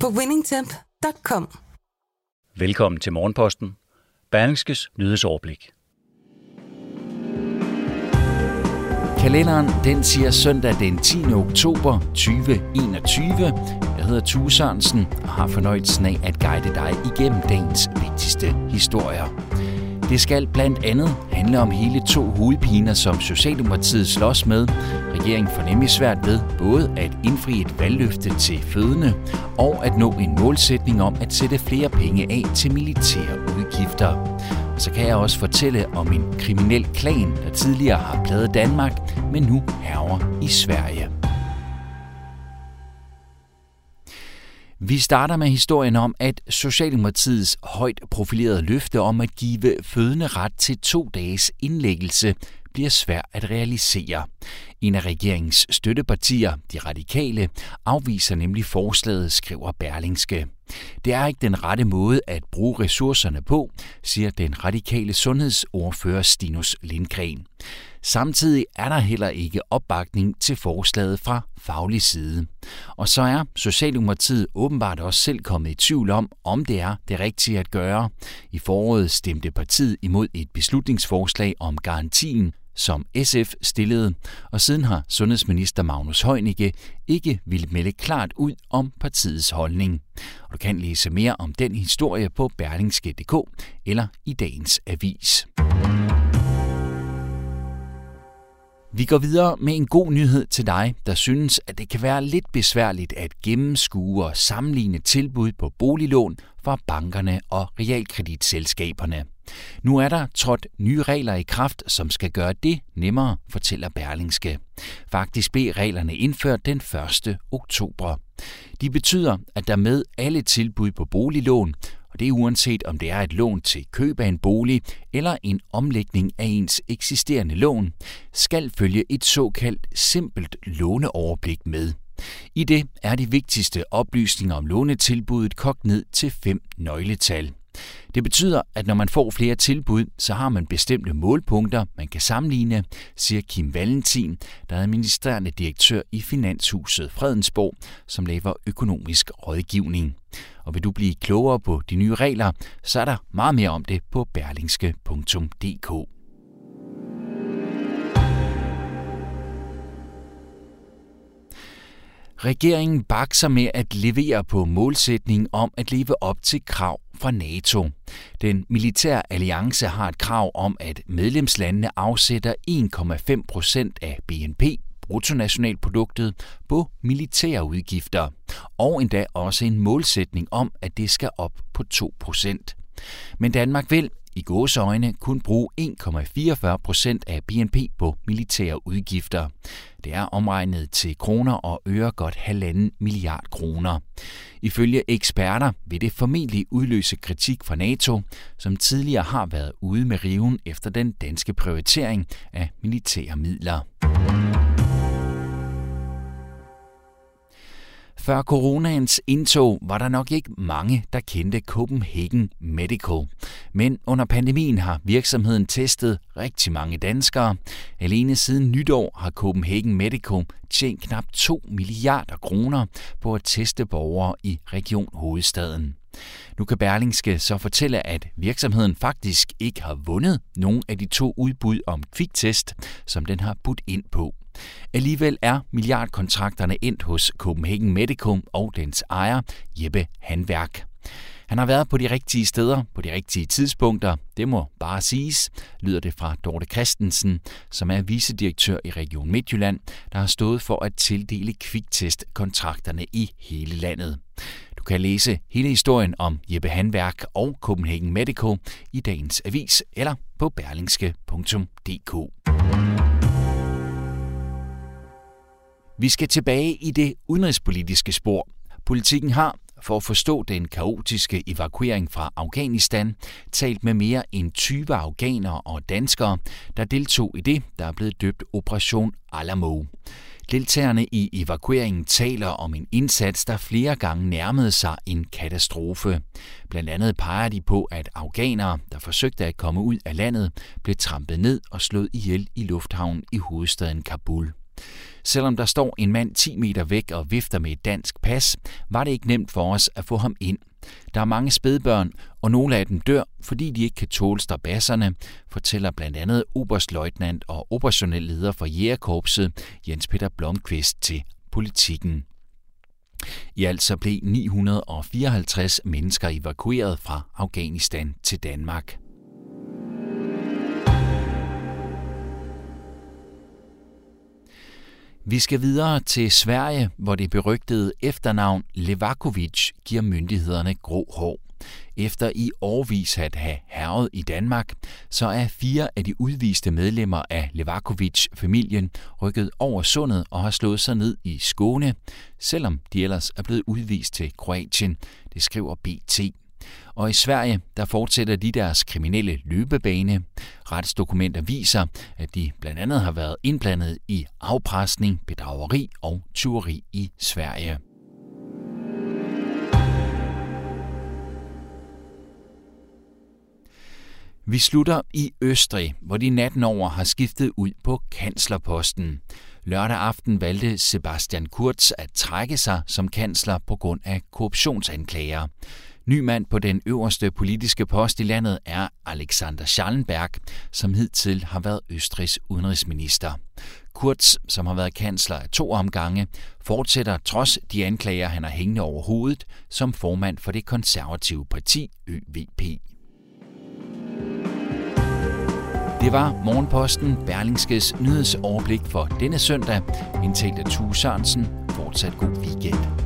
på winningtemp.com. Velkommen til Morgenposten. Berlingskes nyhedsoverblik. Kalenderen den siger søndag den 10. oktober 2021. Jeg hedder Tue Sørensen og har fornøjelsen af at guide dig igennem dagens vigtigste historier. Det skal blandt andet handle om hele to hovedpiner, som Socialdemokratiet slås med. Regeringen får nemlig svært ved både at indfri et valgløfte til fødende og at nå en målsætning om at sætte flere penge af til militære udgifter. Så kan jeg også fortælle om en kriminel klan, der tidligere har pladet Danmark, men nu herrer i Sverige. Vi starter med historien om, at Socialdemokratiets højt profilerede løfte om at give fødende ret til to dages indlæggelse bliver svært at realisere. En af regeringens støttepartier, de radikale, afviser nemlig forslaget, skriver Berlingske. Det er ikke den rette måde at bruge ressourcerne på, siger den radikale sundhedsordfører Stinus Lindgren. Samtidig er der heller ikke opbakning til forslaget fra faglig side. Og så er Socialdemokratiet åbenbart også selv kommet i tvivl om, om det er det rigtige at gøre. I foråret stemte partiet imod et beslutningsforslag om garantien, som SF stillede, og siden har sundhedsminister Magnus Heunicke ikke ville melde klart ud om partiets holdning. Og du kan læse mere om den historie på berlingske.dk eller i dagens avis. Vi går videre med en god nyhed til dig, der synes, at det kan være lidt besværligt at gennemskue og sammenligne tilbud på boliglån fra bankerne og realkreditselskaberne. Nu er der trådt nye regler i kraft, som skal gøre det nemmere, fortæller Berlingske. Faktisk blev reglerne indført den 1. oktober. De betyder, at der med alle tilbud på boliglån, og det er uanset om det er et lån til køb af en bolig eller en omlægning af ens eksisterende lån, skal følge et såkaldt simpelt låneoverblik med. I det er de vigtigste oplysninger om lånetilbuddet kogt ned til fem nøgletal. Det betyder, at når man får flere tilbud, så har man bestemte målpunkter, man kan sammenligne, siger Kim Valentin, der er administrerende direktør i Finanshuset Fredensborg, som laver økonomisk rådgivning. Og vil du blive klogere på de nye regler, så er der meget mere om det på berlingske.dk. Regeringen bakser med at levere på målsætningen om at leve op til krav fra NATO. Den militære alliance har et krav om, at medlemslandene afsætter 1,5 procent af BNP bruttonationalproduktet på militære udgifter, og endda også en målsætning om, at det skal op på 2 procent. Men Danmark vil i gåseøjne kun bruge 1,44 procent af BNP på militære udgifter. Det er omregnet til kroner og øre godt halvanden milliard kroner. Ifølge eksperter vil det formentlig udløse kritik fra NATO, som tidligere har været ude med riven efter den danske prioritering af militære midler. Før coronaens indtog var der nok ikke mange, der kendte Copenhagen Medical. Men under pandemien har virksomheden testet rigtig mange danskere. Alene siden nytår har Copenhagen Medical tjent knap 2 milliarder kroner på at teste borgere i Region Hovedstaden. Nu kan Berlingske så fortælle, at virksomheden faktisk ikke har vundet nogen af de to udbud om kviktest, som den har budt ind på. Alligevel er milliardkontrakterne endt hos Copenhagen Medicum og dens ejer, Jeppe Handværk. Han har været på de rigtige steder på de rigtige tidspunkter. Det må bare siges, lyder det fra Dorte Christensen, som er vicedirektør i Region Midtjylland, der har stået for at tildele kviktest-kontrakterne i hele landet. Du kan læse hele historien om Jeppe Handværk og Copenhagen Medico i dagens avis eller på berlingske.dk. Vi skal tilbage i det udenrigspolitiske spor. Politikken har for at forstå den kaotiske evakuering fra Afghanistan, talt med mere end 20 afghanere og danskere, der deltog i det, der er blevet døbt Operation Alamo. Deltagerne i evakueringen taler om en indsats, der flere gange nærmede sig en katastrofe. Blandt andet peger de på, at afghanere, der forsøgte at komme ud af landet, blev trampet ned og slået ihjel i lufthavnen i hovedstaden Kabul. Selvom der står en mand 10 meter væk og vifter med et dansk pas, var det ikke nemt for os at få ham ind. Der er mange spædbørn, og nogle af dem dør, fordi de ikke kan tåle strabasserne, fortæller blandt andet oberstløjtnant og operationel leder for Jægerkorpset, Jens Peter Blomqvist, til politikken. I alt så blev 954 mennesker evakueret fra Afghanistan til Danmark. Vi skal videre til Sverige, hvor det berygtede efternavn Levakovic giver myndighederne grå hår. Efter i årvis at have herret i Danmark, så er fire af de udviste medlemmer af Levakovic-familien rykket over sundet og har slået sig ned i Skåne, selvom de ellers er blevet udvist til Kroatien, det skriver BT. Og i Sverige, der fortsætter de deres kriminelle løbebane. Retsdokumenter viser, at de blandt andet har været indblandet i afpresning, bedrageri og tyveri i Sverige. Vi slutter i Østrig, hvor de natten over har skiftet ud på kanslerposten. Lørdag aften valgte Sebastian Kurz at trække sig som kansler på grund af korruptionsanklager. Ny mand på den øverste politiske post i landet er Alexander Schallenberg, som hidtil har været Østrigs udenrigsminister. Kurz, som har været kansler af to omgange, fortsætter trods de anklager, han har hængende over hovedet, som formand for det konservative parti ÖVP. Det var Morgenposten Berlingskes nyhedsoverblik for denne søndag. Indtalt af Tue Sørensen. Fortsat god weekend.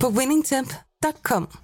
på winningtemp.com.